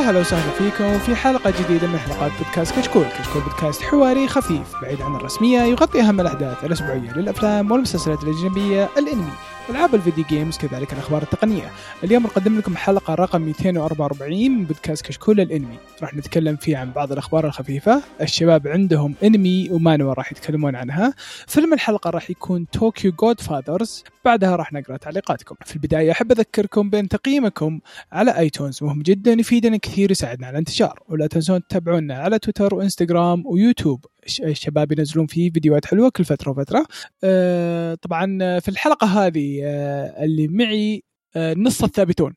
يا هلا وسهلا فيكم في حلقة جديدة من حلقات بودكاست كشكول، كشكول بودكاست حواري خفيف بعيد عن الرسمية يغطي أهم الأحداث الأسبوعية للأفلام والمسلسلات الأجنبية، الأنمي، ألعاب الفيديو games كذلك الأخبار التقنية. اليوم نقدم لكم حلقة رقم 244 من بودكاست كشكول الأنمي، راح نتكلم فيه عن بعض الأخبار الخفيفة، الشباب عندهم أنمي ومانهوا راح يتكلمون عنها. فيلم الحلقة راح يكون Tokyo Godfathers، بعدها راح نقرأ تعليقاتكم. في البداية أحب أذكركم بأن تقييمكم على iTunes مهم جدا يفيدنا كثير يساعدنا على الانتشار. ولا تنسون تتابعونا على تويتر وإنستغرام ويوتيوب. الش- الشباب ينزلون فيه فيديوهات حلوة كل فترة وفترة. آه طبعا آه، في الحلقة هذه آه اللي معي آه نص الثابتون.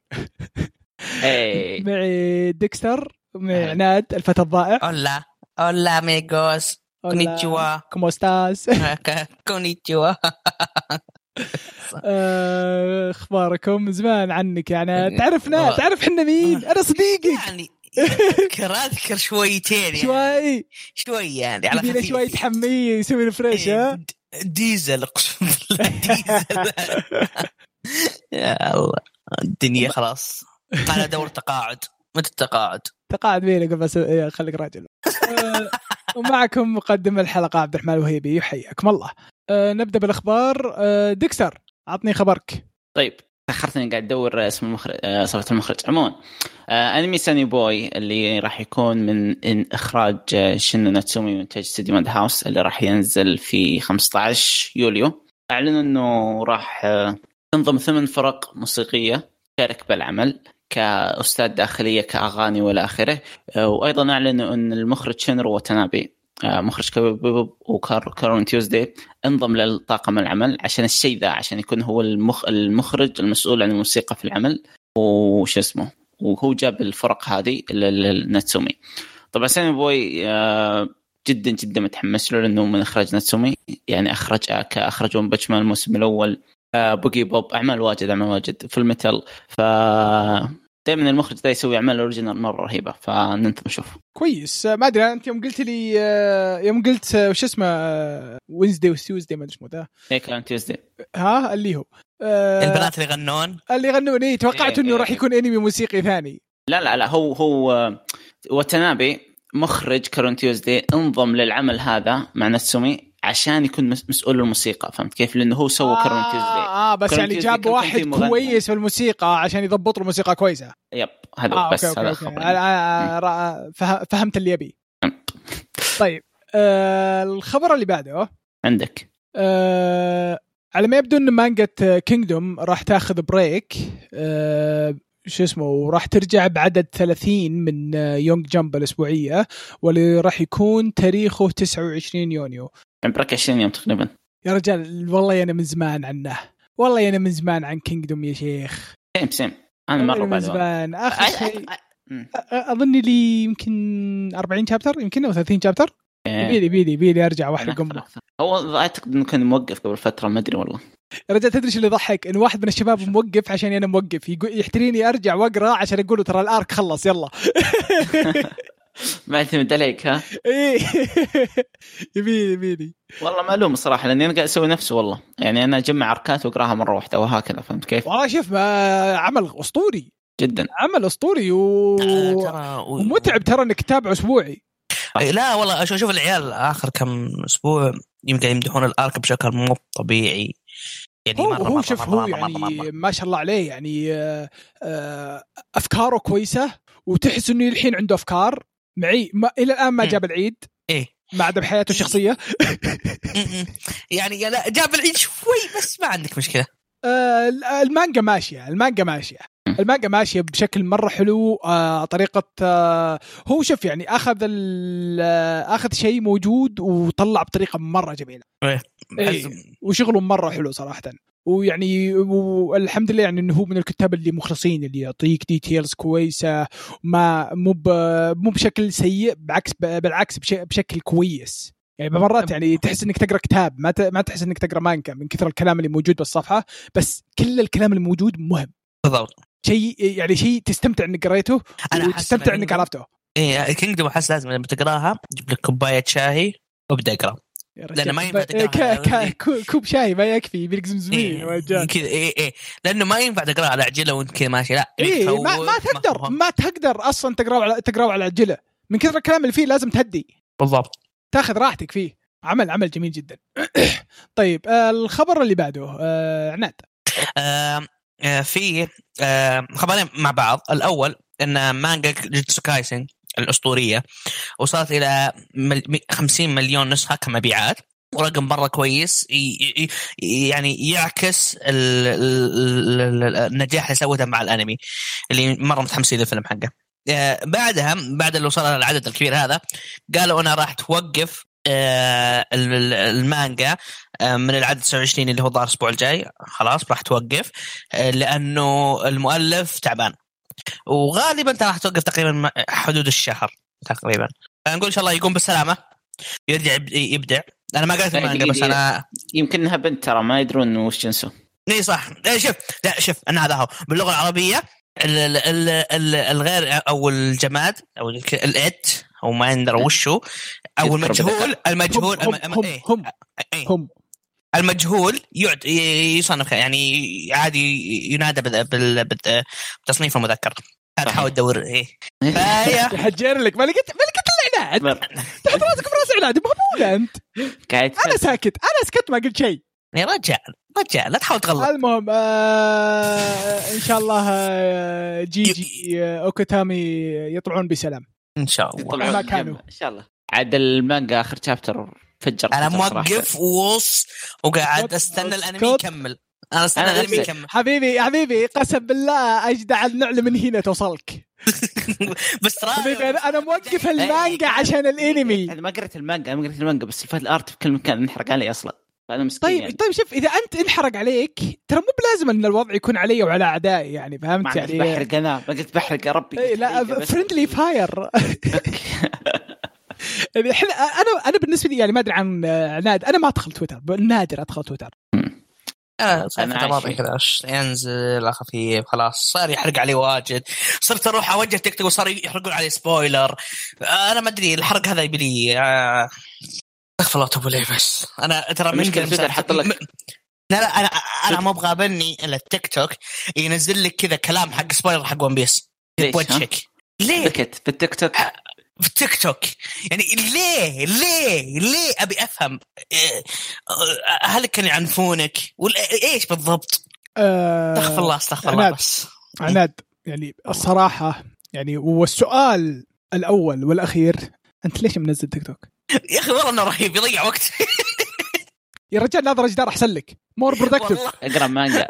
إيه. معي ديكستر معي. عناد الفتى الضائع. Hola. Amigos, konnichiwa, cómo estás konnichiwa. آه، اخباركم زمان عنك يا عناد تعرفنا آه. تعرف حنا مين؟ أنا صديقك. يعني اذكر أذكر شويتين يعني. شوي. شوي يعني على خفيف شوي تحميه يسوي ريفريش ها؟ إيه، د- ديزل اقسم بالله ديزل. يا الله. الدنيا خلاص. على دور تقاعد. متى التقاعد؟ تقاعد بيني قبل بس إيه، خليك راجل. آه، ومعكم مقدم الحلقة عبد الرحمن الوهيبي حياكم الله. آه، نبدأ بالأخبار. آه، ديكستر عطني خبرك. طيب تأخرتني قاعد أدور اسم المخرج آه، صفحة المخرج. عموما آه، أنمي ساني بوي اللي راح يكون من إن إخراج آه، شنو ناتسومي من انتاج استديو ماد هاوس اللي راح ينزل في 15 يوليو. أعلنوا إنه راح آه، تنضم ثمان فرق موسيقية تشارك بالعمل كأستاذ داخلية كأغاني وإلى آخره. آه، وأيضا أعلنوا إن المخرج شينرو وتنابي آه، مخرج Cowboy Bebop و Carole & Tuesday انضم للطاقم العمل عشان الشيء ذا عشان يكون هو المخ... المخرج المسؤول عن الموسيقى في العمل. وش اسمه؟ وهو جاب الفرق هذه للناتسومي طبعا Sonny Boy آه، جدا جدا متحمس له لأنه من إخراج ناتسومي. يعني اخرج آه، كاخرج One Punch Man الموسم الأول آه، Boogiepop أعمال واجد أعمال واجد. في الميتال ف دائما المخرج ذا يسوي أعمال original مرة رهيبة فننتظر نشوف. كويس. آه، ما أدري أنت يوم قلت لي آه، يوم قلت آه، وش اسمه Wednesday و Tuesday ما أدري اسمه ذا. هيك Carole & Tuesday ها؟ اللي هو. آه، البنات اللي يغنون؟ اللي يغنون اي توقعت إيه، إنه إيه. راح يكون انمي موسيقي ثاني. لا لا لا هو هو وتنابي مخرج Carole & Tuesday انضم للعمل هذا مع ناتسومي عشان يكون مس- مسؤول الموسيقى فهمت كيف؟ لأنه هو سوى Carole & Tuesday آه, آه بس يعني جاب واحد. كويس في الموسيقى عشان يضبط له موسيقى كويسة. yep هذا آه بس okay هذا okay. okay. الخبر أنا- أنا فه- فهمت اللي يبي. طيب آه الخبر اللي بعده. عندك. آه على ما يبدو إن مانجا Kingdom راح تاخذ break آه شو اسمه وراح ترجع بعدد 30 من آه، Young Jump الاسبوعيه واللي راح يكون تاريخه 29 يونيو. عمرك 20 يوم تقريبا. يا رجال والله أنا من زمان عنه. والله أنا من زمان عن Kingdom يا شيخ. same same أنا مرة من زمان. آخر شيء أي- أي- مم. أظن لي يمكن 40 chapter يمكن أو 30 chapter. يبيلي يبيلي يبيلي أرجع امه أكثر. هو أعتقد إنه كان موقف قبل فترة ما أدري والله. يا رجال تدري إيش اللي يضحك؟ إن واحد من الشباب موقف عشان أنا موقف. يقول يحتريني أرجع وأقرأ عشان أقول له ترى ال arc خلص يلا. ما اعتمد عليك ها؟ إيه. يبيلي يبيلي والله معلوم صراحة لأني أنا قاعد أسوي نفسه والله. يعني أنا أجمع أركات وأقراها مرة واحدة وهكذا فهمت كيف؟ والله شوف ما عمل أسطوري. جدا. عمل أسطوري و... آه، ومتعب ترى إنك تتابعه أسبوعي. لا والله أشوف العيال آخر كم أسبوع يمكن يمدحون الآرك بشكل مو طبيعي. يعني هو مرة هو مرة شوف مرة هو مرة يعني مرة مرة. ما شاء الله عليه يعني آه، آه، أفكاره كويسة وتحس إنه الحين عنده أفكار معي ما إلى الآن ما مم. جاب العيد إيه ما عدا بحياته الشخصية. يعني لا جاب العيد شوي بس ما عندك مشكلة آه، المانجا ماشية المانجا ماشية المانجا ماشية بشكل مرة حلو آه طريقة آه هو شوف يعني أخذ ال- آه، أخذ شيء موجود وطلع بطريقة مرة جميلة. إيه. حزم. وشغله مرة حلو صراحة. ويعني والحمد لله يعني إنه هو من الكتاب اللي مخلصين اللي يعطيك details كويسة ما مو ب- مو بشكل سيء بعكس بالعكس بش- بشكل كويس. يعني بمرات يعني تحس إنك تقرأ كتاب ما ت- ما تحس إنك تقرأ مانجا من كثر الكلام اللي موجود بالصفحة بس كل الكلام الموجود مهم. بالضبط. شيء يعني شيء تستمتع إنك قريته وتستمتع إنك عرفته. إيه Kingdom احس لازم لما تقراها تجيب لك كوباية شاي وابدأ اقرأ. لأنه ما ينفع تقرأها. ك- ك- كو- كوب شاي ما يكفي يبي لك زمزمين إيه، كذا إيه إيه. لأنه ما ينفع تقرا على عجلة وإنت كذا ماشي لا إيه ما, ما تقدر ما تقدر أصلا تقرا على تقرا على عجلة. من كثر الكلام اللي فيه لازم تهدي. بالضبط. تاخذ راحتك فيه. عمل عمل جميل جدا. طيب آه الخبر اللي بعده آه عناد. آه في آه خبرين مع بعض الأول إن مانجا جوجوتسو كايسن الأسطورية وصلت إلى مل... 50 مليون نسخة كمبيعات ورقم مرة كويس. يعني يعكس ال... ال... ال... ال- النجاح اللي سوته مع الأنمي اللي مرة متحمسين للفيلم حقه آه، بعدها بعد اللي وصل العدد الكبير هذا قالوا أنا راح توقف آه، المانجا آه، من العدد 29 اللي هو ظهر الأسبوع الجاي. خلاص راح توقف. آه، لأنه المؤلف تعبان. وغالبا انت راح توقف تقريبا حدود الشهر تقريبا. فنقول إن شاء الله يقوم بالسلامه يرجع يب- يبدع. أنا ما قريت المانجا بس أنا يمكن إنها بنت ترى ما يدرون وش جنسه. إي صح. شوف لا شوف أنا هذا هو. باللغة العربية ال- ال- ال- ال- الغير أو الجماد أو الات أو ما ندري وشو؟ أو المجهول المجهول هم الم- هم إيه، هم, إيه. هم. المجهول يصنف يعني عادي ينادى بال- بال- بال- بتصنيف المذكر. تحاول تدور إيه. فهي يحجر لك. ما لقيت ما لقيت إلا عناد. مر. تحط راسك براس عناد. مهبول أنت. قاعد أنا ساكت. أنا سكت ما قلت شيء. يا رجال رجال لا تحاول تغلط. المهم آه إن شاء الله آه جيجي آه أكوتامي يطلعون بسلام. إن شاء الله ما كانوا. إن شاء الله عاد المانجا آخر chapter فجر أنا. موقف ووص وقاعد أستنى الأنمي. يكمل أنا أستنى أنا الأنمي. يكمل حبيبي حبيبي قسم بالله أجدع النعل من هنا توصلك بس ترى حبيبي أنا أنا موقف المانجا عشان الأنمي أنا ما قريت المانجا ما قريت المانجا بس ال fan art في كل مكان انحرق علي أصلا فأنا مسكين طيب يعني. طيب شوف إذا أنت انحرق عليك ترى مو بلازم إن الوضع يكون علي وعلى أعدائي يعني ما فهمت قلت يعني؟ بحرق أنا ما قلت بحرق يا ربي إيه لا. friendly fire يعني إحنا أنا أنا بالنسبة لي يعني ما أدري عن عناد أنا ما أدخل تويتر نادر أدخل تويتر. أنا أنا الماضي عايش كذا ينزل خفيف خلاص صار يحرق علي واجد. صرت أروح أوجه تيك توك وصار يحرقون علي spoiler أنا ما أدري الحرق هذا يبي لي آه، استغفر الله وتوب اليه بس. أنا ترى تويتر مسا- حط لك- م- لا لا أنا أنا ما أبغى أبني إلا التيك توك ينزل لك كذا كلام حق spoiler حق ون بيس؟ بوجهك. ليه؟ بكت في التيك توك. في التيك توك. يعني ليه؟ ليه؟ ليه؟ أبي أفهم. إيه، هل كانوا يعنفونك ولا إيش بالضبط؟ آه، استغفر الله استغفر الله عناد. بس. عناد يعني الصراحة يعني والسؤال الأول والأخير أنت ليش منزل تيك توك؟ يا أخي والله إنه رهيب يضيع وقت. يا رجال ناظر جدار أحسن لك. more productive أقرأ مانجا.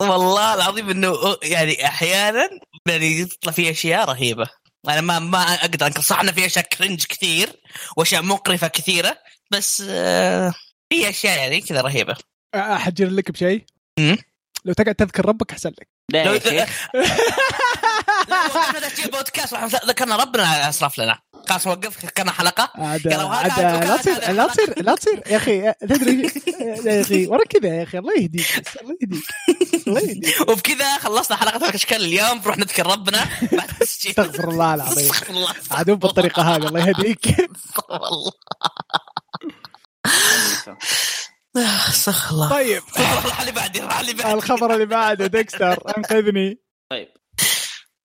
والله العظيم إنه يعني أحيانا يعني يطلع في أشياء رهيبة. أنا ما ما أقدر أنكر. صح إنه في أشياء cringe كثير وأشياء مقرفة كثيرة بس آه، في أشياء يعني كذا رهيبة. أحجر لك بشيء. لو تقعد تذكر ربك أحسن لك. لا لو تسجيل بودكاست ذكرنا ربنا أسرف لنا. خلاص وقف ذكرنا حلقة. عاد يا لو هذا عاد لا تصير لا تصير لا تصير. يا أخي تدري. يا أخي ورا كذا يا أخي الله يهديك الله يهديك الله يهديك. وبكذا خلصنا حلقة الأشكال اليوم. بنروح نذكر ربنا. بعد استغفر الله العظيم. استغفر الله. عاد مو بالطريقة هذه الله يهديك. استغفر الله. استغفر الله. طيب. روح اللي بعدي الخبر اللي بعده ديكستر انقذني. طيب.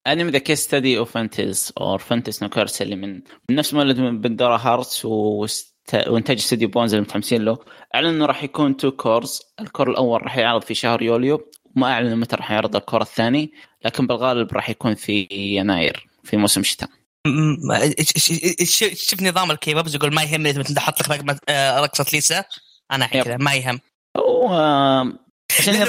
أنمي The Case Study of Vanitas او Vanitas no Carte اللي من نفس مؤلف من Pandora Hearts وست... وإنتاج استوديو بونز اللي متحمسين له. أعلن إنه راح يكون two cours ال cour الأول راح يعرض في شهر يوليو. ما اعلنوا متى راح يعرض ال cour الثاني لكن بالغالب راح يكون في يناير في موسم الشتاء شوف نظام الكيبابز يقول ما يهمني اذا تحط لك رقمة- آه، رقصة ليسا. أنا. كذا ما يهم هو عشان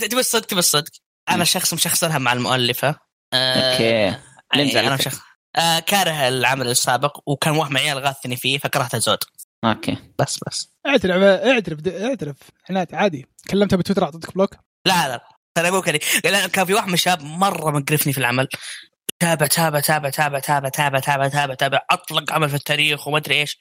تبي الصدق تبي الصدق. أنا شخص مشخصنها مع المؤلفة. أوكي. يعني أنا؟ شخص آه كاره العمل السابق وكان وهم عيال غاثني فيه فكرهت الزود. أوكي. بس بس. اعترف اعترف اعترف. عناد عادي. كلمته بتويتر أعطيتك block؟ لا لا أنا أقول لأن كان في واحد من الشباب مرة مقرفني في العمل. تابع تابع تابع تابع تابع تابع تابع تابع تابع. أطلق عمل في التاريخ وما أدري إيش.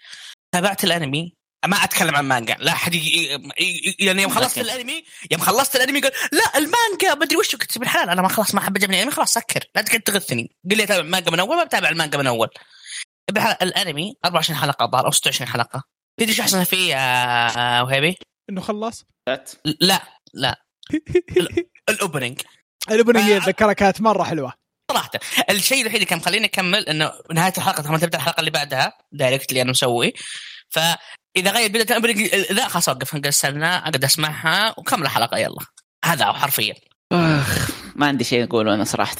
تابعت الأنمي. ما أتكلم عن مانجا. لا أحد ي- ي- ي- يعني يوم خلصت. الانمي يوم خلصت الأنمي قال لا المانجا ما أدري وش قلت بالحلال أنا ما خلاص ما أحب عجبني الانمي خلاص سكر. لا تقعد تغثني. قل لي اتابع المانجا من أول ما بتابع المانجا من أول. الأنمي 24 حلقة الظاهر أو 26 حلقة. تدري شو أحسن فيه يا وهيبي؟ إنه خلص؟ لا لا. ال opening. ال opening آه. اتذكرها كانت مرة حلوة. صراحة الشيء الوحيد اللي كان مخليني أكمل إنه نهاية الحلقة لما تبدا الحلقة اللي بعدها direct اللي أنا مسوي. فاذا غير بدات ال opening، لا خلاص أوقف السنة أقعد أسمعها وكمل الحلقة يلا. هذا هو حرفيا. أخ ما عندي شيء أقوله أنا صراحة.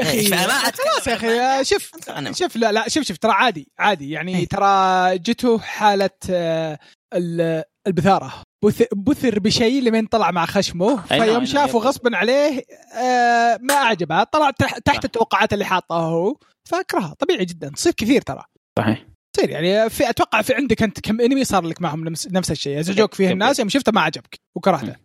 ما خلاص يا. أخي شوف أنا- شوف لا لا شوف شوف ترى عادي عادي. يعني إيه. ترى جته حالة آه، ال- البثارة. بث- بثر بشيء لمن طلع مع خشمه نعم، فيوم شافه. غصبا عليه آه، ما عجبها طلع تح- تحت. التوقعات اللي حاطها هو. فأكرهها. طبيعي جدا. تصير كثير ترى. صحيح. تصير يعني في أتوقع في عندك أنت كم انمي صار لك معهم نفس, نفس الشيء. ازعجوك فيه يب، الناس. يوم شفته ما عجبك وكرهته.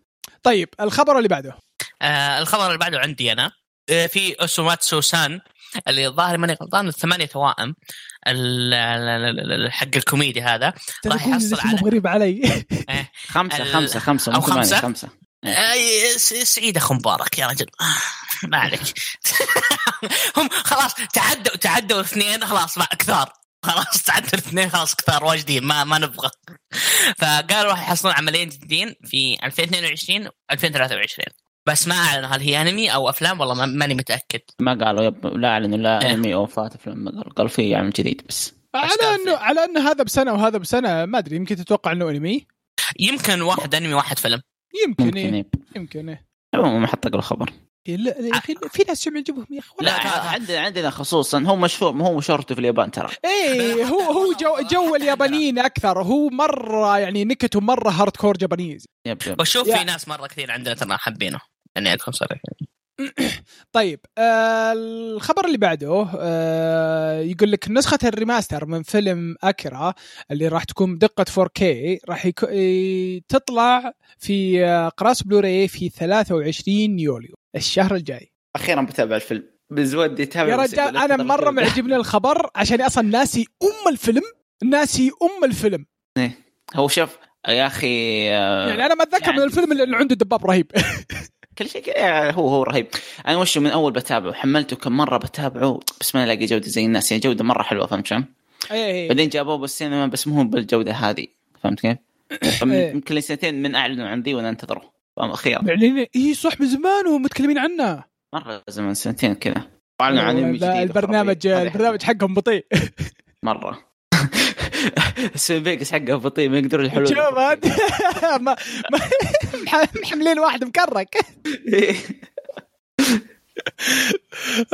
طيب الخبر اللي بعده. آه الخبر اللي بعده عندي أنا. آه في أوسوماتسو سان اللي الظاهر ماني غلطان الثمانية توائم ال- ال- ال- ال- حق الكوميدي هذا. راح يحصل على- غريب علي. خمسة خمسة أو مو ثمانية خمسة؟ خمسة. آه، سعيد أخو مبارك يا رجل. آه، ما عليك. هم خلاص تعدوا تعدوا اثنين خلاص ما كثار. خلاص تعدوا الاثنين خلاص كثار واجدين ما ما نبغى. فقالوا راح يحصلون عملين جديدين في 2022 و 2023 بس ما اعلنوا هل هي أنمي أو أفلام والله ما- ماني متأكد. ما قالوا يب لا أعلنوا لا إيه. أنمي أو فات فيلم ما قالوا. قالوا في عمل جديد بس. على انه. على إنه هذا بسنة وهذا بسنة ما أدري يمكن تتوقع إنه أنمي؟ يمكن واحد أنمي واحد فيلم. يمكن إيه. يمكن إيه. عموما ما حط له خبر إيه، لا يا أخي في ناس شو يعجبهم يا أخي لا. عندنا عندنا خصوصا هو مشهور هو مشهورته في اليابان ترى. إيه هو هو جو, جو اليابانيين أكثر هو مرة يعني نكته مرة hardcore Japanese. yep yep. وشوف في ناس مرة كثير عندنا ترى حابينه اني ادخل صريح طيب آه الخبر اللي بعده آه يقول لك نسخة ال remaster من فيلم أكيرا اللي راح تكون بدقة 4K راح يكو... ي- تطلع في آه، قراص بلوراي في 23 يوليو الشهر الجاي. أخيرا بتابع الفيلم. بزودي تابع يا رجال أنا مرة معجبني الخبر عشان أصلا ناسي أم الفيلم ناسي أم الفيلم. هو شوف يا أخي آه، يعني أنا ما أتذكر يعني- من الفيلم اللي عنده دباب رهيب. كل شيء هو هو رهيب. أنا وش من أول بتابعه حملته كم مرة بتابعه بس ما الاقي جودة زي الناس. يعني جودة مرة حلوة فهمت شلون؟ إيه. بعدين جابوه بالسينما بس مو بالجودة هذه. فهمت كيف؟ إيه. يمكن لي سنتين من أعلنوا عن ذي وأنا انتظره أخيرا معلنين إيه صح من زمان وهم متكلمين عنه. مرة زمان سنتين كذا. اعلنوا عن البرنامج البرنامج حقهم بطيء. مرة. سوي فيجاس حقه بطيء ما يقدروا يحلون شوف هاد- ما ما محملين واحد مكرك.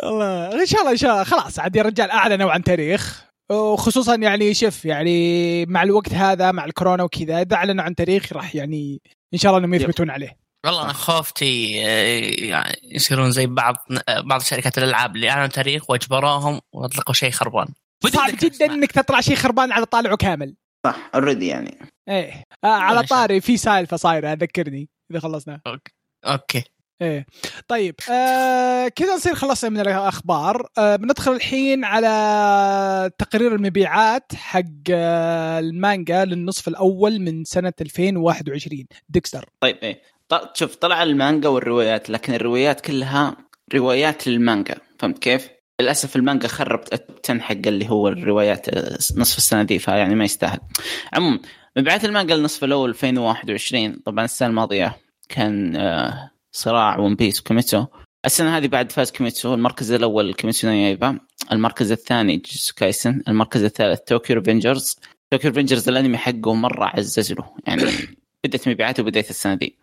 الله إن شاء الله إن شاء الله. خلاص عاد يا رجال اعلنوا عن تاريخ. وخصوصا يعني شوف يعني مع الوقت هذا مع الكورونا وكذا إذا اعلنوا عن تاريخ راح يعني إن شاء الله إنهم يثبتون عليه. والله أنا خوفتي آه، يعني يصيرون زي بعض آه، بعض شركات الألعاب اللي أعلنوا تاريخ وأجبروهم وأطلقوا شيء خربان. صعب جدا إنك تطلع شيء خربان على طالعه كامل صح already يعني. إيه. آه على. طاري في سالفة صايرة ذكرني إذا خلصنا. okay. إيه. طيب آه كذا نصير خلصنا من الأخبار. آه بندخل الحين على تقرير المبيعات حق آه المانجا للنصف الأول من سنة 2021 ديكستر. طيب إيه. شوف طلع المانجا والروايات لكن الروايات كلها روايات للمانجا. فهمت كيف؟ للأسف المانجا خرب ال ten حق اللي هو الروايات آه، نصف السنة دي فيعني ما يستاهل. عموما مبيعات المانجا النصف الأول 2021 طبعا السنة الماضية كان آه، صراع One Piece وكيميتسو. السنة هذه بعد فاز كيميتسو المركز الأول كيميتسو نو يايبا المركز الثاني جوجوتسو كايسن المركز الثالث Tokyo Revengers Tokyo Revengers الأنمي حقه مرة عزز له يعني بدأت مبيعاته بدايه السنة دي.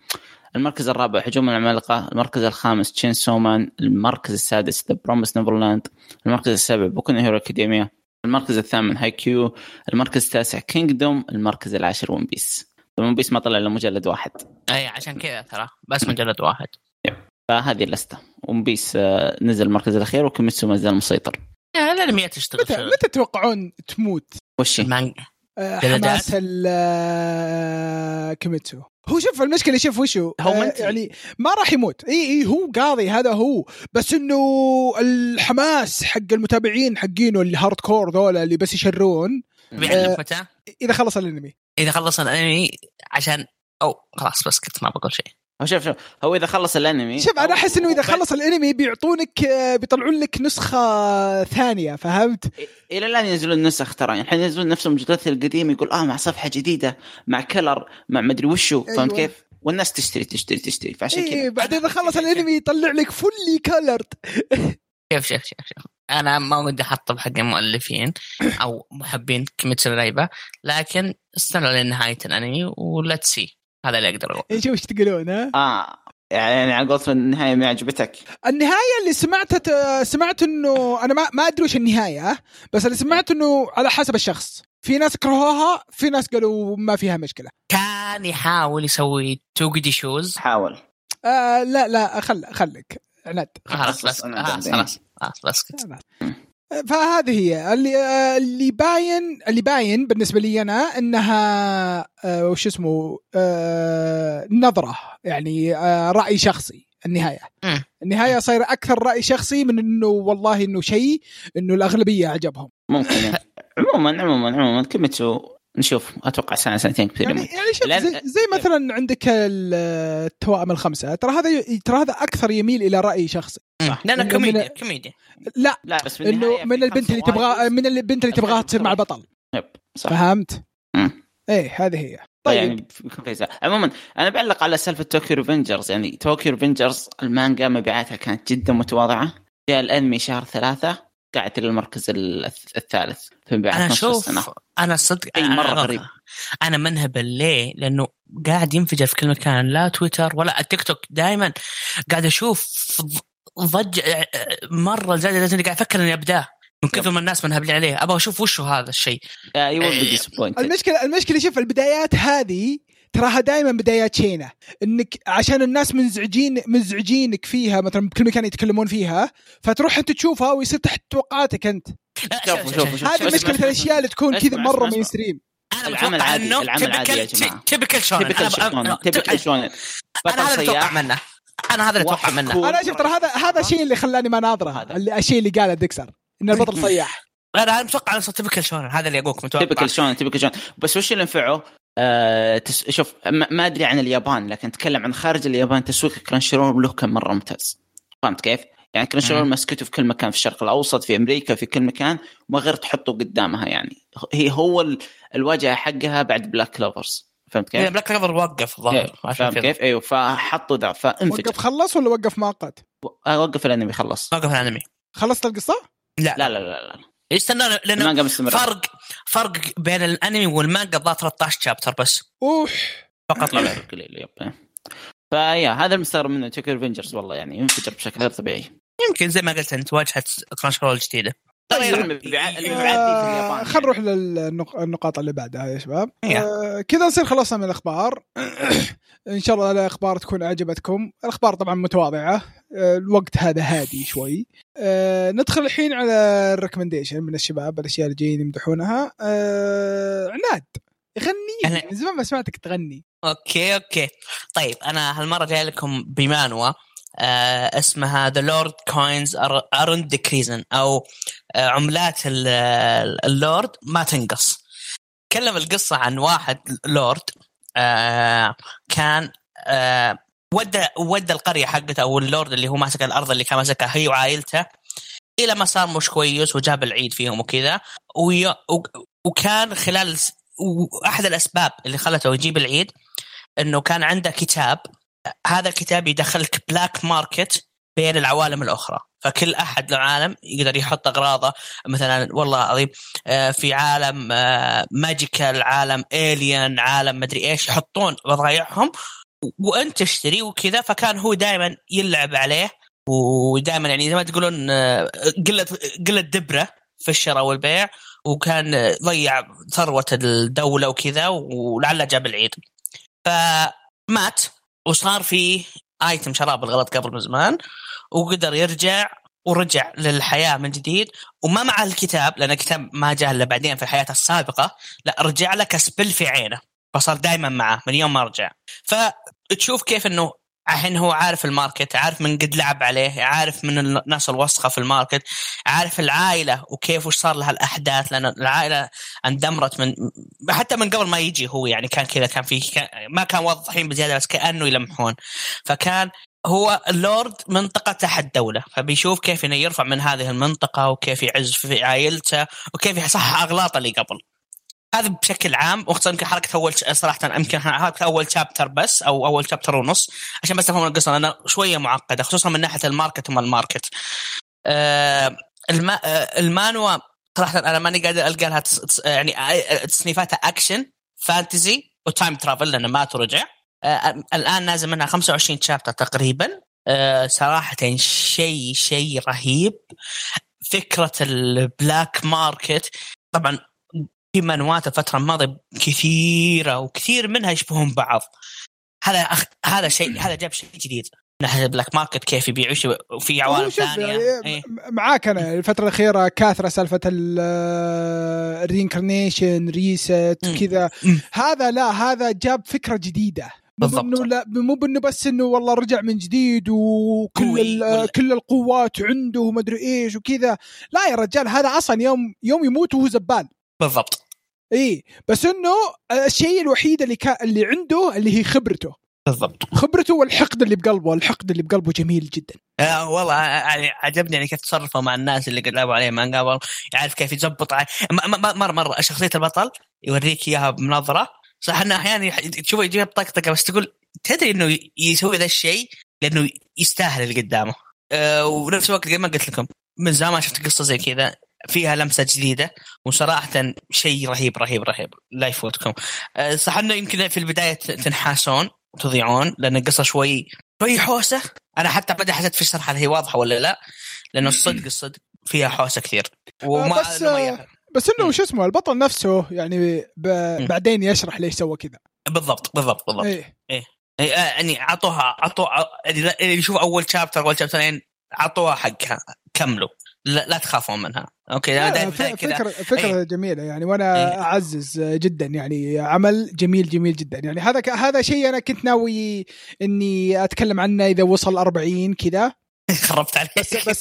المركز الرابع هجوم العمالقة المركز الخامس Chainsaw Man المركز السادس The Promised Neverland المركز السابع Boku Hero Academia المركز الثامن Haikyuu المركز التاسع Kingdom المركز العاشر One Piece One Piece ما طلع إلا مجلد واحد. أي عشان كذا ترى. بس مجلد واحد. فهذه اللستة. One Piece آه، نزل المركز الأخير وكيميتسو ما زال مسيطر. يعني الانميات تشتغل. متى. متى تتوقعون تموت؟ وش؟ المانجا؟ حماس ال- آه، كيميتسو. هو شوف المشكلة شوف وشو هو آه منتهي. يعني ما راح يموت. إي إي هو قاضي هذا هو. بس إنه الحماس حق المتابعين حقينه اللي hardcore ذولا اللي بس يشرون متى؟ إذا خلص الأنمي. إذا خلص الأنمي عشان أو خلاص بس كنت ما بقول شيء. هو شوف شوف هو إذا خلص الأنمي شوف أنا أحس إنه إذا خلص الأنمي بيعطونك آه، بيطلعون لك نسخة ثانية فهمت؟ إلى الآن ينزلون نسخ ترى يعني الحين ينزلون نفس المجلدات القديمة يقول آه مع صفحة جديدة مع color مع مدري وشو فهمت أيوة. كيف؟ والناس تشتري تشتري تشتري فعشان إيه كذا بعدين إذا خلص الأنمي يطلع لك fully colored شوف شوف شوف شوف أنا ما ودي احطم حق المؤلفين أو محبين كيميتسو يايبا لكن استنوا لنهاية الأنمي و let's see هذا اللي أقدر أقول شوف إيش تقولون ها؟ آه يعني على قولة النهاية ما عجبتك. النهاية اللي سمعتها سمعت إنه أنا ما ما أدري وش النهاية بس اللي سمعت إنه على حسب الشخص. في ناس كرهوها في ناس قالوا ما فيها مشكلة. كان يحاول يسوي توجدي شوز حاول. آه لا لا خل خليك. عناد. خلاص بس أنا خلاص. بعدين. خلاص. خلاص. بس كده. فهذه هي اللي آه، اللي باين اللي باين بالنسبة لي أنا إنها آه، وش اسمه آه، نظرة يعني رأي شخصي النهاية. النهاية صايره أكثر رأي شخصي من إنه والله إنه شيء إنه الأغلبية عجبهم ممكن. عموما عموما عموما كيميتسو نشوف أتوقع سنه سنتين كثير يعني يعني شوف لأن- زي, زي مثلا عندك ال- التوائم الخمسة ترى هذا ترى هذا أكثر يميل إلى رأي شخصي. مم. لأنه من- كوميديا من- كوميديا. لا لا بس إنه من البنت اللي wise. من البنت اللي تبغاها تصير مع البطل yep صح. فهمت؟ إيه هذه هي. طيب. يعني. عموما أنا بعلق على سالفة Tokyo Revengers. يعني Tokyo Revengers المانجا مبيعاتها كانت جدا متواضعة. جاء الأنمي شهر ثلاثة. قاعد ال- الثالث في مبيعات أنا أشوف أنا صدق أنا- مرة أنا- غريب. أنا منهبل ليه؟ لأنه قاعد ينفجر في كل مكان لا تويتر ولا التيك توك دائما قاعد أشوف ضج مرة زاد لازم قاعد أفكر إني ابداه من كثر ما الناس منهبلين عليه أبغى أشوف وش هو هذا الشيء. disappointed المشكلة المشكلة شوف البدايات هذه تراها دائما بدايات شينة. إنك عشان الناس منزعجين منزعجينك فيها مثلا بكل مكان يتكلمون فيها فتروح أنت تشوفها ويصير تحت توقعاتك أنت. لا، شوفوا شوفوا شوفوا هذه مشكلة الأشياء اللي تكون كذا مرة. mainstream أنا العمل عادي، العمل عادي يا جماعة. typical شونن typical شونن أنا هذا اللي أتوقع منه. أنا هذا اللي أتوقع منه. أنا شفت ترى هذا هذا الشيء اللي خلاني ما ناظره هذا. اللي- الشيء اللي قاله ديكستر إن البطل صياح أنا متوقع إنه typical شونن هذا اللي اقولك متوقع. typical شونن typical شونن بس وش اللي ينفعه؟ آه تس... شوف ما ما أدري عن اليابان لكن أتكلم عن خارج اليابان تسويق Crunchyroll له كان مرة ممتاز فهمت كيف؟ يعني Crunchyroll مم. مسكته في كل مكان في الشرق الأوسط في أمريكا في كل مكان ما غير تحطه قدامها يعني هي هو ال... الواجهة حقها بعد Black Clover's فهمت كيف؟ Black Clover وقف الظاهر عشان فهمت كيف؟ أيوه فحطوا ذا فانفجر وقف خلص ولا وقف مؤقت؟ وقف الأنمي خلص وقف الأنمي خلصت القصة؟ لا لا لا لا لا استنى لأنه فرق فرق بين الأنمي والمانجا ضاع 13 chapter بس. أوح. فقط لا غير. قليل yep. فيا هذا المستغرب منه Tokyo Revengers والله يعني ينفجر بشكل غير طبيعي. يمكن زي ما قلت أنت واجهة Crunchyroll جديدة. طيب. طيب. آه، خلينا نروح للنقاط اللي بعدها يا شباب. آه، كذا نصير خلصنا من الأخبار. إن شاء الله الأخبار تكون عجبتكم الأخبار طبعا متواضعة. آه، الوقت هذا هادي شوي. آه، ندخل الحين على ال recommendation من الشباب الأشياء اللي جايين يمدحونها. آه، عناد غني. من زمان ما سمعتك تغني. okay okay. طيب أنا هالمرة جاي لكم بمانهوا. آه اسمها The Lord's Coins Aren't Decreasing أو آه عملات ال- ال- اللورد ما تنقص. تكلم القصة عن واحد لورد آه كان آه ودى ودى القرية حقته أو اللورد اللي هو ماسك الأرض اللي كان ماسكها هي وعائلته إلى مسار مش كويس وجاب العيد فيهم وكذا. وكان خلال واحد الأسباب اللي خلته يجيب العيد إنه كان عنده كتاب هذا الكتاب يدخلك black market بين العوالم الأخرى. فكل أحد له عالم يقدر يحط أغراضه. مثلا والله عظيم آه، في عالم آه، magical عالم الين عالم مدري إيش يحطون بضايعهم و- وأنت تشتري وكذا فكان هو دائما يلعب عليه. ودائما يعني زي ما تقولون آه، قلة قلة دبرة في الشراء والبيع. وكان آه، ضيع ثروة الدولة وكذا ولعله جاب العيد. فمات. وصار في item شراب بالغلط قبل من زمان وقدر يرجع ورجع للحياة من جديد وما مع الكتاب لأن الكتاب ما جاء إلا بعدين في حياته السابقة لا رجع له ك spell في عينه فصار دائما معه من يوم ما رجع. فتشوف كيف إنه الحين هو عارف ال market عارف من قد لعب عليه عارف من الناس الوسخة في ال market عارف العائلة وكيف وش صار لها الأحداث لأن العائلة اندمرت من حتى من قبل ما يجي هو يعني كان كذا كان في كان ما كان واضحين بزيادة بس كأنه يلمحون. فكان هو اللورد منطقة تحت دولة فبيشوف كيف إنه يرفع من هذه المنطقة وكيف يعز في عائلته وكيف يصحح أغلاطه اللي قبل. هذا بشكل عام وخصوصا يمكن حركة أول صراحة يمكن حركة أول chapter بس أو أول chapter ونص عشان بس تفهمون القصة لأنها شوية معقدة خصوصا من ناحية ال market وما ال market. آه آه المانهوا صراحة أنا ماني قادر ألقى لها يعني تصنيفاتها action fantasy و time travel لأنه مات ورجع. آه الآن نازل منها 25 chapter تقريبا آه صراحة شيء شيء رهيب فكرة ال black market طبعا في مانهوات الفترة الماضية كثيرة وكثير منها يشبهون بعض. هذا أخ... هذا شيء هذا جاب شيء جديد. ناحيه ال black market كيف يبيعوا وفي عوالم ثانية. يعني إيه؟ معاك أنا الفترة الأخيرة كاثرة سالفة ال reincarnation reset كذا. هذا لا هذا جاب فكرة جديدة. بالضبط. مو لا مو بإنه بس إنه والله رجع من جديد وكل كل القوات عنده وما أدري إيش وكذا. لا يا رجال هذا أصلا يوم يوم يموت وهو زبال بالضبط. إي بس إنه الشيء الوحيد اللي كان اللي عنده اللي هي خبرته. بالضبط. خبرته والحقد اللي بقلبه الحقد اللي بقلبه جميل جدا. آه والله يعني عجبني يعني كيف تصرفه مع الناس اللي قد لعبوا عليه ما قبل يعرف كيف يزبط مرة مرة شخصية البطل يوريك إياها بنظرة. صح إنه أحيانا تشوفه يجيب طقطقة بس تقول تدري إنه يسوي ذا الشيء لأنه يستاهل اللي قدامه. أه ونفس الوقت زي ما قلت لكم من زمان شفت قصة زي كذا. فيها لمسة جديدة وصراحة شيء رهيب رهيب رهيب. لا يفوتكم. أه صح انه يمكن في البداية تنحاسون وتضيعون لأن القصة شوي شوي حوسة. أنا حتى بدا حسيت في الشرح هل هي واضحة ولا لا لأنه الصدق الصدق فيها حوسة كثير. وما بس بس إنه شو اسمه البطل نفسه يعني بعدين يشرح ليش سوى كذا. بالضبط بالضبط بالضبط. إيه. إيه, إيه يعني أعطوها أعطوها اللي يشوف أول شابتر أول شابترين أعطوها حقها. كملوا. لا, لا تخافون منها. أوكي لا فكره فكرة أيه. جميلة يعني وأنا أيه. أعزز جدا يعني عمل جميل جميل جدا يعني. هذا هذا شيء أنا كنت ناوي إني أتكلم عنه إذا وصل 40 كذا. خربت عليك. بس بس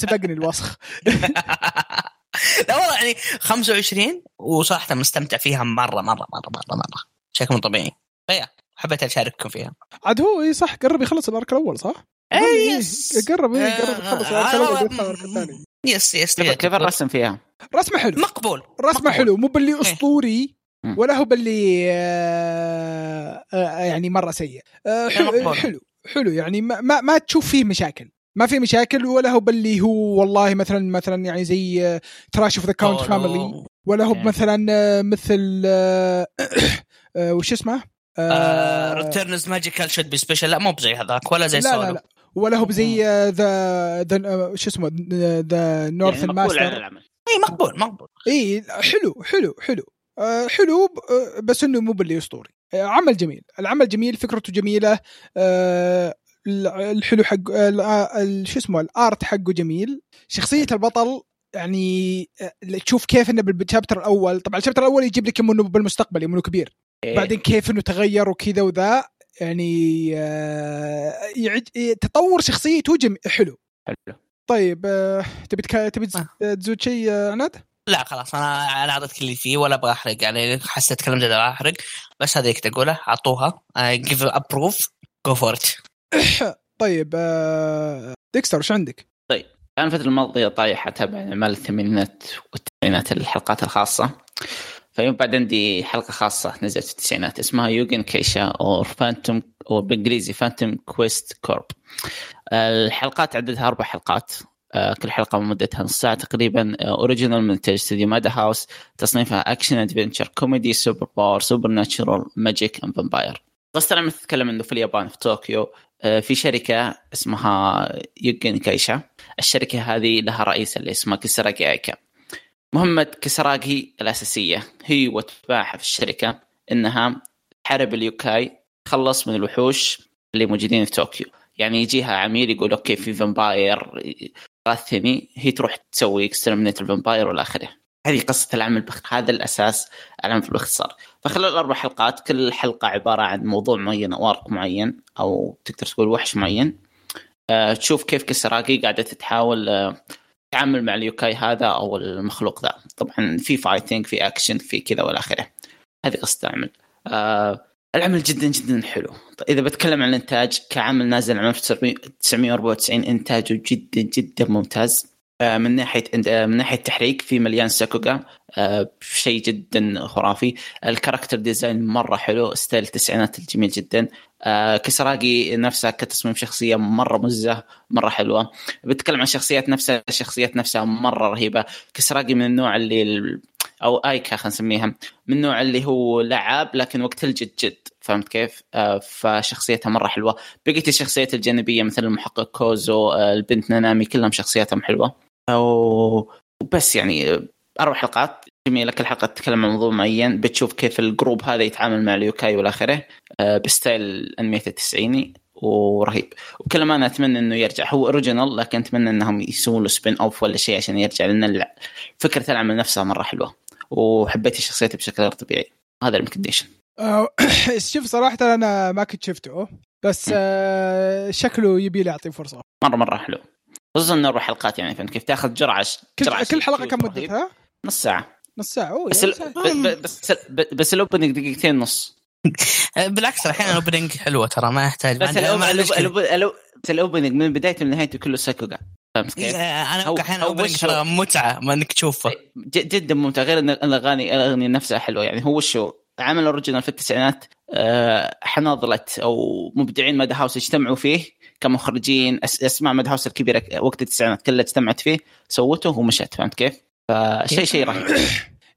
سبقني الوسخ. لا والله يعني 25 وصراحة مستمتع فيها مرة مرة مرة مرة مرة. بشكل مو طبيعي. فيا حبيت أشارككم فيها. عاد هو إي صح قرب يخلص ال arc الأول صح؟ اي yes. قرب اي قرب يخلص ال arc الأول ال arc الثاني يس يس كيف الرسم فيها؟ رسمه حلو. مقبول رسمه حلو مو باللي أسطوري ولا هو باللي آه آه يعني مرة سيء. آه حلو حلو حلو. يعني ما, ما, ما تشوف فيه مشاكل. ما في مشاكل ولا هو باللي هو والله مثلا مثلا يعني زي Trash of the Count's Family ولا هو مثلا مثل وش اسمه؟ Returner's Magic Should Be Special لا مو بزي هذاك ولا زي لا لا لا. ولا هو بزي ذا ذا شو اسمه the north master. إي مقبول مقبول. إي حلو حلو حلو. حلو بس إنه مو باللي أسطوري. عمل جميل. العمل جميل فكرته جميلة. الحلو حق شو اسمه ال art حقه جميل. شخصية البطل يعني تشوف كيف إنه بال chapter الأول. طبعا ال chapter الأول يجيب لك إنه بالمستقبل إنه كبير. إيه. بعدين كيف إنه تغير وكذا وذا. يعني يعج... تطور شخصيته جم... حلو. حلو. طيب تبي تبي تزود شيء عناد؟ لا خلاص أنا أنا أعطيتك اللي فيه ولا أبغى أحرق يعني حسيت كلام زي أحرق بس هذا كنت أقوله أعطوها جيف ابروف جو فور طيب آه ديكستر وش عندك؟ طيب أنا الفترة الماضية طايح اتابع اعمال الثمانينات والتسعينات الحلقات الخاصة. فيوم بعد عندي حلقة خاصة نزلت في التسعينات اسمها Yuugen Kaisha أو Phantom أو بالإنجليزي Phantom Quest Corp. الحلقات عددها أربع حلقات آه، كل حلقة مدتها نص ساعة تقريبا original من انتاج استوديو مادا هاوس تصنيفها action adventure comedy super power supernatural magic and vampire قصة لما تتكلم إنه في اليابان في طوكيو آه، في شركة اسمها Yuugen Kaisha الشركة هذه لها رئيس اللي اسمه كسراكي أيكا. مهمة كسراكي الأساسية هي واتباعها في الشركة إنها تحارب اليوكاي تخلص من الوحوش اللي موجودين في طوكيو. يعني يجيها عميل يقول okay في vampire غاثني هي تروح تسوي exterminate ال vampire والى آخره. هذه قصة العمل بخ... هذا الأساس العمل باختصار. فخلال الاربع حلقات كل حلقة عبارة عن موضوع معين أو arc معين أو تقدر تقول وحش معين. آه، تشوف كيف كسراقي قاعدة تحاول آه، تتعامل مع اليوكاي هذا أو المخلوق ذا. طبعا في fighting في اكشن في كذا والى آخره. هذه قصة العمل. آه العمل جدا جدا حلو. طيب إذا بتكلم عن الإنتاج كعمل نازل عام 1994 إنتاجه جدا جدا ممتاز. من ناحية آه، من ناحية تحريك في مليان ساكوغا آه، شيء جدا خرافي. ال character design مرة حلو style التسعينات الجميل جدا. كسراقي نفسها كتصميم شخصية مرة مزة مرة حلوة. بتكلم عن شخصيات نفسها الشخصيات نفسها مرة رهيبة. كسراقي من النوع اللي أو آيكا خلينا نسميها من النوع اللي هو لعاب لكن وقت الجد جد فهمت كيف؟ آه فشخصيتها مرة حلوة، بقيت الشخصيات الجانبية مثل المحقق كوزو، آه البنت نانامي كلهم شخصياتهم حلوة. وبس يعني أربع حلقات. جميلة كل حلقة تتكلم عن موضوع معين. بتشوف كيف ال group هذا يتعامل مع اليوكاي والى اخره آه ب style أنمية التسعيني. ورهيب. وكل ما أنا أتمنى إنه يرجع. هو original لكن أتمنى إنهم يسوون له spin off ولا شيء عشان يرجع لأن فكرة العمل نفسها مرة حلوة. وحبيت الشخصيات بشكل غير طبيعي. هذا ال recommendation آه، شوف صراحة أنا ما كنت شفته بس آه شكله يبي لي اعطيه فرصة. مرة مرة حلو. خصوصا إنه أربع حلقات يعني فهمت كيف تاخذ جرعه كل, جرعة كل حلقة كم مدتها؟ نص ساعة. نص ساعة. أوه بس ال... بس بس, بس ال opening دقيقتين نص. بالعكس أحيانا ال opening حلوة ترى ما يحتاج. بس ال opening من بدايته لنهايته كله ساكوغا. فهمت كيف؟ أنا أحيانا opening ترى متعة ما إنك تشوفه. جدا ممتع غير إن الاغاني الاغاني نفسها حلوة. يعني هو شو عمل original في التسعينات آه، حناظلة أو مبدعين ماد هاوس اجتمعوا فيه. كمخرجين أسماء ماد هاوس الكبيرة وقت التسعينات كلها اجتمعت فيه سوته ومشت فهمت كيف؟ فشيء شيء رهيب.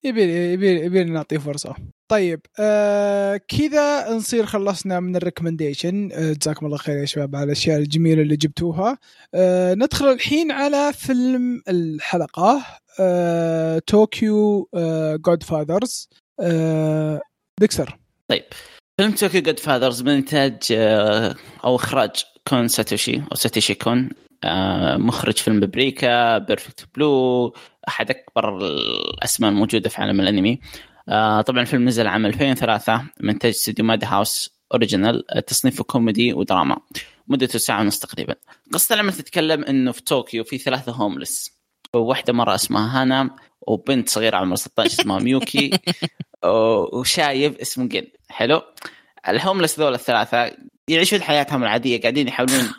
يبي يبي يبي نعطيه فرصة. طيب آه كذا نصير خلصنا من ال recommendation آه جزاكم الله خير يا شباب على الأشياء الجميلة اللي جبتوها. آه ندخل الحين على فيلم الحلقة آه طوكيو آه جود فاذرز آه ديكسر. طيب. فيلم طوكيو جود فاذرز من إنتاج آه أو إخراج كون ساتوشي أو ساتوشي كون آه مخرج فيلم بابريكا بيرفكت بلو أحد أكبر الأسماء الموجودة في عالم الأنمي. آه طبعا الفيلم نزل عام 2003 من انتاج استديو ماد هاوس original تصنيفه كوميدي ودراما مدته ساعة ونص تقريبا. قصه العمل تتكلم إنه في طوكيو في ثلاثة homeless وواحدة مره اسمها هانا وبنت صغيرة عمرها 16 اسمها ميوكي وشايب اسمه جن. حلو؟ ال homeless ذول الثلاثة يعيشون حياتهم العادية قاعدين يحاولون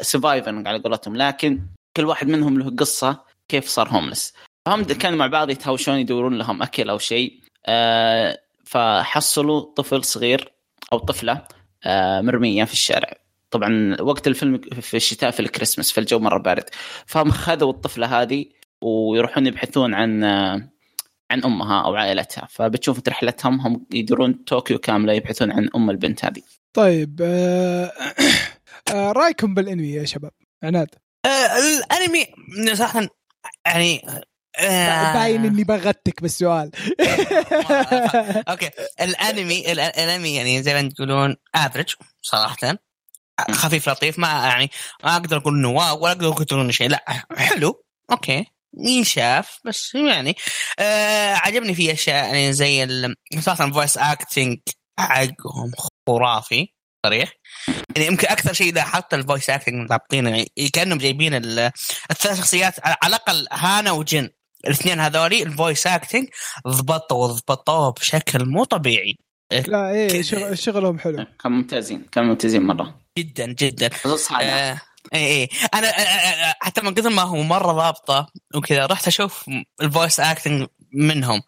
surviving على قولتهم لكن كل واحد منهم له قصة كيف صار homeless فهم كانوا مع بعض يتهاوشون يدورون لهم أكل أو شيء آه فحصلوا طفل صغير أو طفلة آه مرمية في الشارع. طبعا وقت الفيلم في الشتاء في الكريسماس في الجو مرة بارد. فهم خذوا الطفلة هذه ويروحون يبحثون عن آه عن أمها أو عائلتها. فبتشوف رحلتهم هم يدورون طوكيو كاملة يبحثون عن أم البنت هذه. طيب آه آه رأيكم بالانمي يا شباب؟ عناد. آه الانمي صراحة يعني آه باين إني بغتك بالسؤال. okay. الانمي الانمي يعني زي ما تقولون average صراحة. خفيف لطيف ما يعني ما أقدر أقول إنه wow ولا أقدر أقول إنه شيء. لا حلو. okay. ينشاف بس يعني آه عجبني فيه أشياء يعني زي خاصة ال voice acting حقهم خرافي صريح؟ يعني يمكن أكثر شيء لاحظت ال voice acting ضابطين يعني كأنهم جايبين الثلاث شخصيات على الأقل هانا وجن. الاثنين هذولي ال voice acting ضبطوا وضبطوه بشكل مو طبيعي. لا إيه شغلهم حلو. كانوا ممتازين كانوا ممتازين مرة. جدا جدا. خصوصا آه اي اي أنا آه، آه، حتى من كثر ما هو مرة ضابطة وكذا رحت أشوف ال voice acting منهم.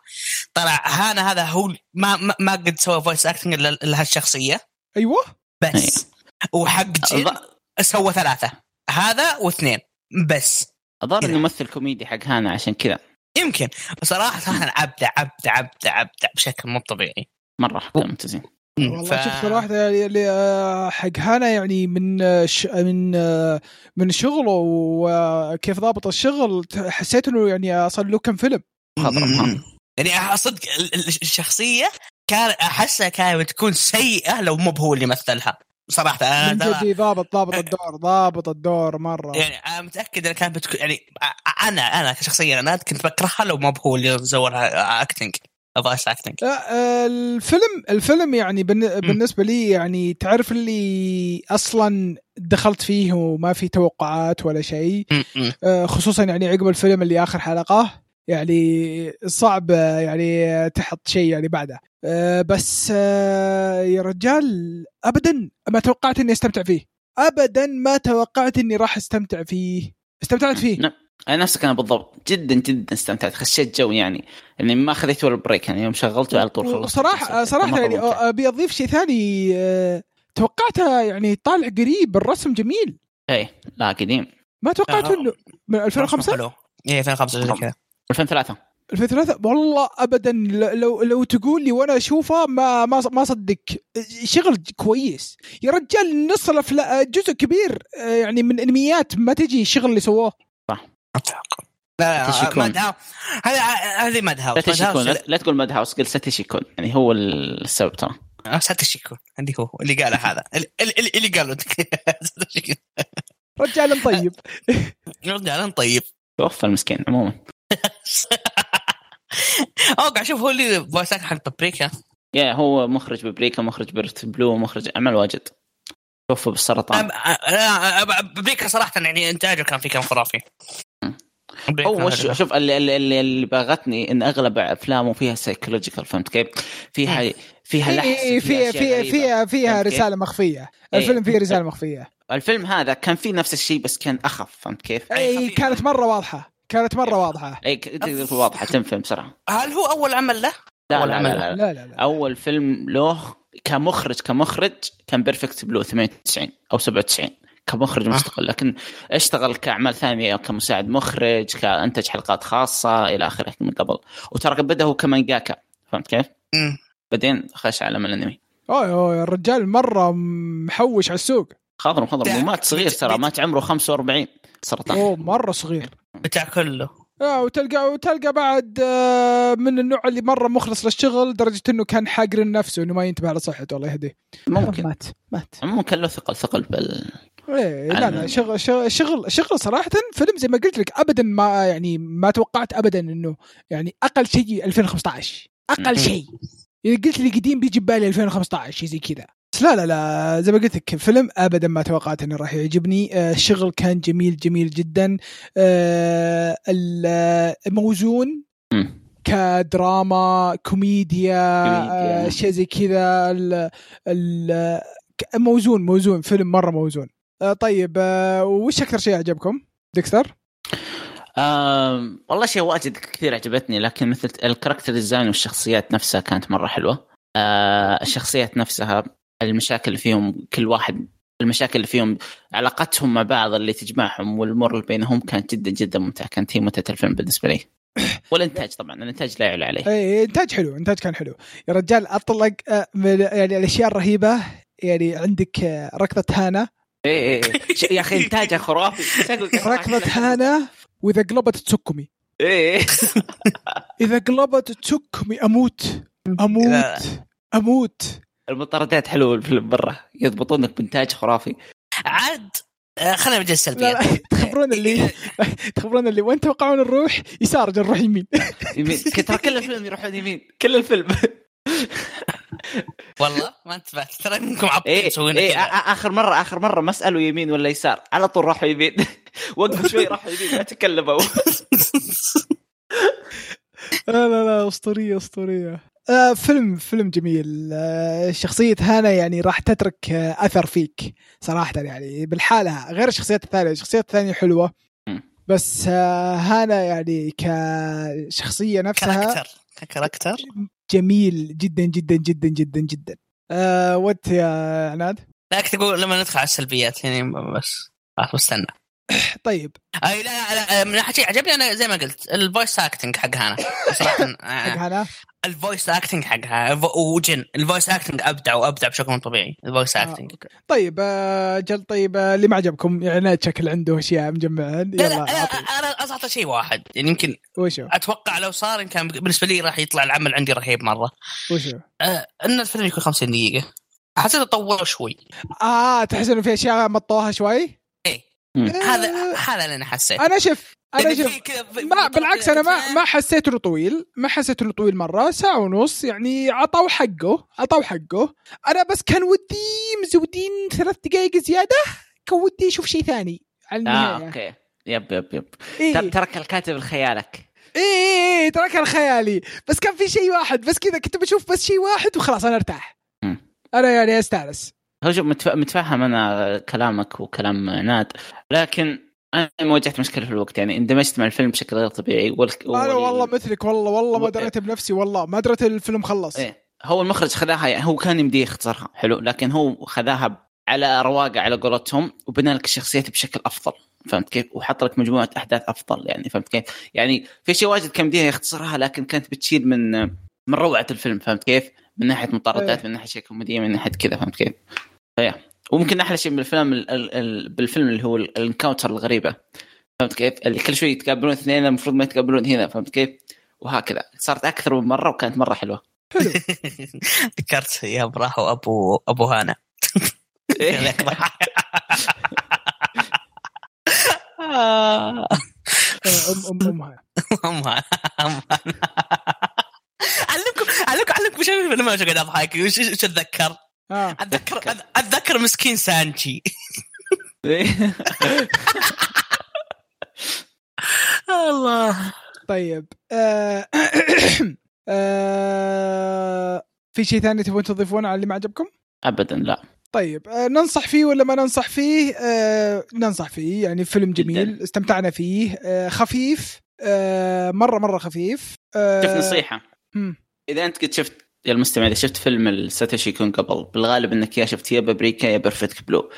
طلع هانا هذا هو ما ما, ما قد سوى voice acting إلا لهالشخصية. أيوه. بس. وحق جن سوى ثلاثة. هذا واثنين. بس. الظاهر إنه ممثل كوميدي حق هانا عشان كذا. يمكن. بصراحه صراحة ابدع ابدع ابدع ابدع بشكل مو طبيعي. مرة ممتازين. والله ف... شوف صراحة اللي حق هانا يعني من ش... من من شغله وكيف ضابط الشغل حسيت إنه يعني صار له كم فيلم. يعني صدق الشخصية كان أحسها كانت بتكون سيئة لو مو هو اللي مثلها. صراحة أنا من جد ضابط ضابط الدور ضابط الدور مرة. يعني أنا متأكد إنها كانت بتكون يعني أنا أنا كشخصيا أنا كنت بكرهها لو مو هو اللي سوى acting voice acting لا آه، الفيلم الفيلم يعني بالن- بالنسبة لي يعني تعرف اللي أصلا دخلت فيه وما في توقعات ولا شيء؟ آه، خصوصا يعني عقب الفيلم اللي آخر حلقة. يعني صعب يعني تحط شيء يعني بعده. آه، بس آه، يا رجال ابدا ما توقعت إني أستمتع فيه. ابدا ما توقعت إني راح أستمتع فيه. استمتعت فيه. نعم. أنا نفسك أنا بالضبط. جدا جدا استمتعت. خشيت جو يعني. اني ما خذيت ولا بريك يعني. يوم شغلته على طول خلصت. صراحة صراحة يعني. أبي أضيف شيء ثاني. آه، توقعتها يعني طالع قريب. الرسم جميل. إيه لا قديم. ما توقعت. إنه من 2005 حلو. إيه 2005 زي كذا. 2003 2003 والله ابدا. لو لو تقول لي وأنا أشوفه ما ما ما اصدق شغل كويس. يا رجال نص الأفلا- جزء كبير آه، يعني من انميات ما تجي الشغل اللي سووه لا لا. ماد هاوس هذه ماد هاوس لا- لا تقول ماد هاوس قل ساتوشي كون يعني هو السبب ترى. آه، ساتوشي كون عندي هو اللي قاله هذا. اللي, اللي, اللي قاله. رجال طيب. رجال طيب. توفى المسكين عموما. اوقع شوف هو اللي فويس أكتر حق بابريكا يا هو مخرج ببريكا مخرج بيرت بلو مخرج عمل واجد توفى بالسرطان بابريكا صراحة يعني إنتاجه كان فيه كان خرافي بابريكا هو. شوف اللي, اللي, اللي, اللي باغتني إن أغلب أفلامه فيها سايكولوجيكال فهمت كيف؟ فيها فيها لحس إيه، فيها فيها. فيها فيها كيف؟ رسالة مخفية إيه. الفيلم فيه رسالة مخفية الفيلم هذا كان فيه نفس الشيء بس كان أخف فهمت كيف؟ أي اي. كانت مرة واضحة كانت مرة واضحة. اي تقدر تقول واضحة تنفهم بسرعة. هل هو أول عمل له؟ لا أول لا, عمل لا, لا, لا. لا لا لا. أول فيلم له كمخرج كمخرج كان بيرفكت بلو 98 أو 97 كمخرج آه. مستقل. لكن اشتغل كأعمال ثانية كمساعد مخرج كأنتج حلقات خاصة إلى آخره من قبل. وترى بدأ هو كمانجاكا. فهمت كيف؟ بعدين خش عالم الأنمي. اوه أوه، الرجال مرة محوش على السوق. خضر خضر ده- ومات صغير ترى مات عمره 45 سرطان. أوه مرة صغير. بتاع كله. آه وتلقى وتلقى بعد آه، من النوع اللي مرة مخلص للشغل لدرجه إنه كان حاقر نفسه انه ما ينتبه على صحته الله يهديه. ممكن. مات مات. عموما كان له ثقل ثقل بال إيه لا لا أنا- شغل شغل شغل, شغل صراحة فيلم زي ما قلت لك ابدا ما يعني ما توقعت ابدا إنه يعني أقل شيء 2015 أقل. شيء. إذا قلت لي قديم بيجي ببالي 2015 شيء زي كذا. لا لا لا زي ما قلت لك فيلم ابدا ما توقعت إنه راح يعجبني. آه، الشغل كان جميل جميل جدا. آه، ال- موزون مم. كدراما كوميديا كوميديا. آه، اشياء زي كذا. موزون موزون فيلم مرة موزون. طيب وش أكثر شيء عجبكم؟ ديكستر؟ آم، والله شيء واجد كثير عجبتني لكن مثل ال character design والشخصيات نفسها كانت مرة حلوة. الشخصيات نفسها المشاكل فيهم كل واحد المشاكل فيهم علاقتهم مع بعض اللي تجمعهم والامور اللي بينهم كانت جدا جدا ممتعة كانت هي متعة الفيلم بالنسبة لي. والإنتاج طبعا الإنتاج لا يعلى عليه. اي إنتاج حلو إنتاج كان حلو. يا رجال أطلق آه، من يعني الأشياء الرهيبة يعني عندك آه، ركضة هانا. إيه إيه إيه. يا أخي انتاجها خرافي. ركضة هانا واذا قلبت تسكمي إيه اذا قلبت تسكمي أموت. أموت أموت. المطاردات حلوة الفيلم برا يضبطونك بإنتاج خرافي. عاد آه، خلينا نبدا لا السلبيات تخبرون اللي تخبرون اللي وين توقعون نروح يسار نروح يمين. يمين. ترى كل الفيلم يروحون يمين. كل الفيلم. والله ما انتبهت. ترى انكم عبطين إيه تسوون آ- آ- آخر مرة آخر مرة ما سألوا يمين ولا يسار. على طول راحوا يمين. وقفوا شوي راحوا يمين ما تكلموا. لا لا لا أسطورية أسطورية. آه فيلم فيلم جميل. آه شخصية هانا يعني راح تترك آه أثر فيك صراحة يعني بالحالة. غير الشخصيات الثانية الشخصيات الثانية حلوة. بس آه هانا يعني كشخصية نفسها كاركتر character جميل جدا جدا جدا جدا جدا. آه وانت يا عناد؟ لا تقول لما ندخل على السلبيات يعني بس. خلاص بستنى طيب. أي لا لا, من ناحية عجبني أنا زي ما قلت ال voice acting حقها أنا. صراحة حق آه، هانا ال voice acting حقها وجن. ال voice acting أبدع وأبدع بشكل مو طبيعي ال voice آه acting okay. طيب آه جل طيب آه اللي ما عجبكم؟ يعني شكل عنده أشياء مجمعها لا لا. أنا اعطى شيء واحد. يعني يمكن وشو؟ أتوقع لو صار كان بالنسبة لي راح يطلع العمل عندي رهيب مرة. وشو؟ آه إن الفيلم يكون 50 دقيقة. حسيته طول شوي. آه تحس إنه في أشياء مطوها شوي. هذا هذا اللي أنا حسيت أنا شوف أنا يعني في- ما بالعكس أنا ما ما حسيت انه طويل. ما حسيت انه طويل مرة. ساعة ونص. يعني عطوا حقه. عطوا حقه. أنا بس كان ودي مزودين ثلاث دقائق زيادة. كان ودي أشوف شيء ثاني على آه النهاية. okay. yep yep yep. إيه. تر- ترك الكاتب لخيالك. إيه إيه إيه ترى كان خيالي بس كان في شيء واحد. بس كذا كنت بشوف بس شيء واحد وخلاص أنا ارتاح. مم. أنا يعني أستانس. هو شوف متف- متفهم أنا كلامك وكلام ناد لكن أنا ما واجهت مشكلة في الوقت يعني اندمجت مع الفيلم بشكل غير طبيعي وال... أنا وال- والله مثلك والله والله ما دريت بنفسي والله ما دريت الفيلم خلص إيه هو المخرج خذاها يعني هو كان يمديه يختصرها حلو لكن هو خذاها على رواقة على قولتهم وبنى لك الشخصيات بشكل أفضل فهمت كيف؟ وحط لك مجموعة أحداث أفضل يعني فهمت كيف؟ يعني في شيء واجد كان يمديها يختصرها لكن كانت بتشيل من من روعة الفيلم فهمت كيف؟ من ناحية مطاردات إيه. من ناحية شيء كوميدية من ناحية كذا فهمت كيف؟ فيا وممكن أحلى شيء بالفيلم ال- ال- ال- بالفيلم اللي هو ال- الانكاونتر الغريبة فهمت كيف؟ اللي كل شوي يتقابلون اثنين المفروض ما يتقابلون هنا فهمت كيف؟ وهكذا صارت أكثر من مرة وكانت مرة حلوة حلو ذكرت يا براحو أبو ابو هانا ضحك. آه. ام ام امها هانا. علمكم علمكم علمكم شو ما قاعد اضحك وش أتذكر؟ آه اتذكر اتذكر مسكين سانشي الله. طيب. آه آه في شيء ثاني تبغون تضيفونه على اللي ما عجبكم؟ ابدا لا. طيب. آه ننصح فيه ولا ما ننصح فيه؟ آه ننصح فيه يعني فيلم جميل جداً. استمتعنا فيه. آه خفيف. آه مرة مرة خفيف. آه شوف نصيحة. مم. إذا أنت قد شفت يا المستمع إذا شفت فيلم الساتوشي كون قبل بالغالب إنك يا شفت يا بابريكا يا Perfect Blue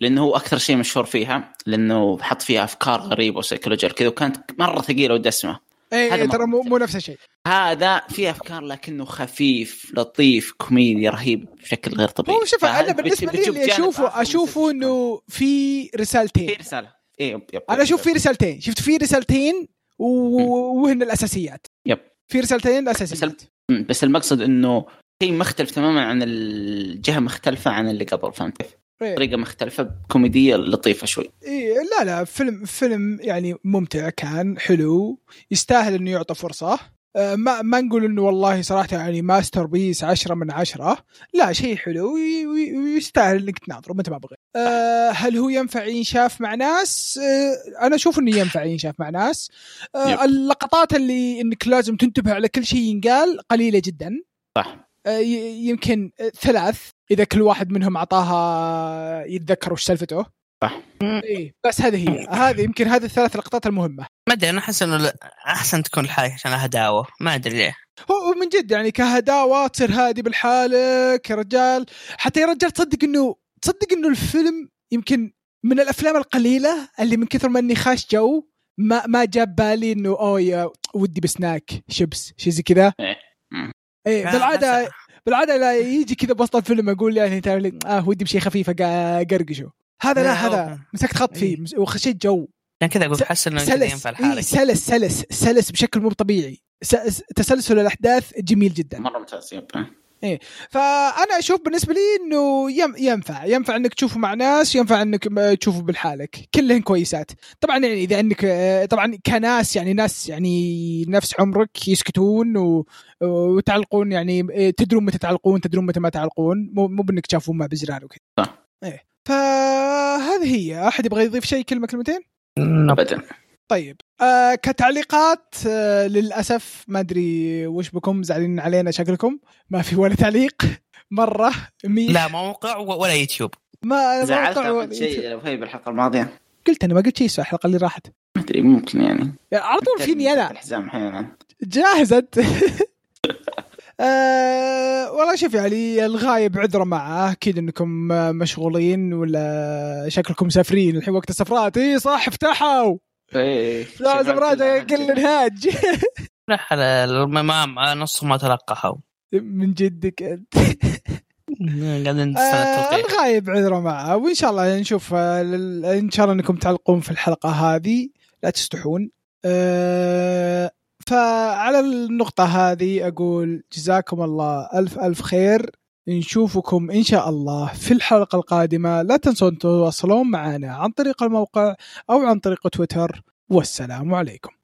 لأنه هو أكثر شيء مشهور فيها لأنه حط فيها أفكار غريبة وسيكولوجيا كذا وكانت مرة ثقيلة ودسمه هذا إيه ترى مو. مو نفس الشيء. هذا فيه أفكار لكنه خفيف لطيف كوميدي رهيب بشكل غير طبيعي. هو شوف أنا بالنسبة لي اللي اشوفه أشوفه إنه في كون. في رسالتين. رسالة. إيه يب يب أنا أشوف في رسالتين. شفت في رسالتين وهن الأساسيات. يب. في رسالتين الأساسيات. مم، بس المقصد إنه شيء مختلف تماما عن الجهه مختلفة عن اللي قبل فهمت كيف؟ إيه. طريقة مختلفة كوميدية لطيفة شوي إيه لا لا فيلم فيلم يعني ممتع كان حلو يستاهل إنه يعطى فرصة آه، ما ما نقول إنه والله صراحة يعني masterpiece عشرة من عشرة. لا شيء حلو وي- وي- ويستاهل إنك تناظره متى ما بغيت أه هل هو ينفع ينشاف مع ناس؟ أه أنا أشوف إنه ينفع ينشاف مع ناس. أه اللقطات اللي إنك لازم تنتبه على كل شيء ينقال قليلة جدا. صح. آه، يمكن آه، ثلاث إذا كل واحد منهم أعطاها يتذكر وش سالفته. صح. إيه. بس هذه هي. هذه يمكن هذه الثلاث لقطات المهمة. ما أدري أنا أحس إنه أحسن تكون الحاجة عشان هداوة. ما أدري ليه. هو من جد يعني كهداوة تصير هادي بالحالك يا رجال حتى يا رجال تصدق إنه تصدق إنه الفيلم يمكن من الأفلام القليلة اللي من كثر ما إني خاش جو ما ما جاب بالي إنه أوه يا ودي بسناك شيبس شيء زي كذا. إيه. إيه بالعادة بالعادة لا يجي كذا بوسط الفيلم أقول يعني تعرف لي آه ودي بشيء خفيف أقرقشه. هذا لا هذا. مسكت خط فيه مس- وخشيت جو. عشان كذا أقول س- احس إنه سلس ينفع إيه لحالك. سلس سلس سلس بشكل مو طبيعي. تسلسل الأحداث جميل جدا. مرة ممتاز يب. فأنا أشوف بالنسبة لي إنه يم ينفع. ينفع إنك تشوفه مع ناس ينفع إنك تشوفه بالحالك. كلهن كويسات. طبعا يعني إذا إنك آه، طبعا كناس يعني ناس يعني نفس عمرك يسكتون و... وتعلقون يعني آه، تدرون متى تعلقون تدرون متى ما تعلقون. مو مو بإنك تشافون مع بزرار وكذا. صح. إيه فهذه هي. أحد يبغى يضيف شيء كلمة كلمتين؟ ابدا. طيب. آه كتعليقات آه للأسف ما أدري وش بكم زعلانين علينا شكلكم. ما في ولا تعليق. مرة. مي لا موقع و- ولا يوتيوب. ما زعلت من شيء لو هي بالحلقة الماضية. قلت أنا ما قلت شيء الحلقة اللي راحت. ما أدري ممكن يعني. يعني على طول فيني أنا. الحزام أحيانا جاهز انت آه والله شوف يعني الغايب عذره معه. أكيد إنكم مشغولين ولا شكلكم مسافرين الحين وقت السفرات. اي صح افتحوا. إيه لازم راجع قل انهاج لا على ما نص ما تلقحوا. من جدك أنت. قاعدين آه الغايب عذره معه. وإن شاء الله نشوف إن شاء الله إنكم تعلقون في الحلقة هذه. لا تستحون. آه فعلى النقطة هذه أقول جزاكم الله ألف ألف خير. نشوفكم إن شاء الله في الحلقة القادمة. لا تنسون تواصلون معنا عن طريق الموقع أو عن طريق تويتر. والسلام عليكم.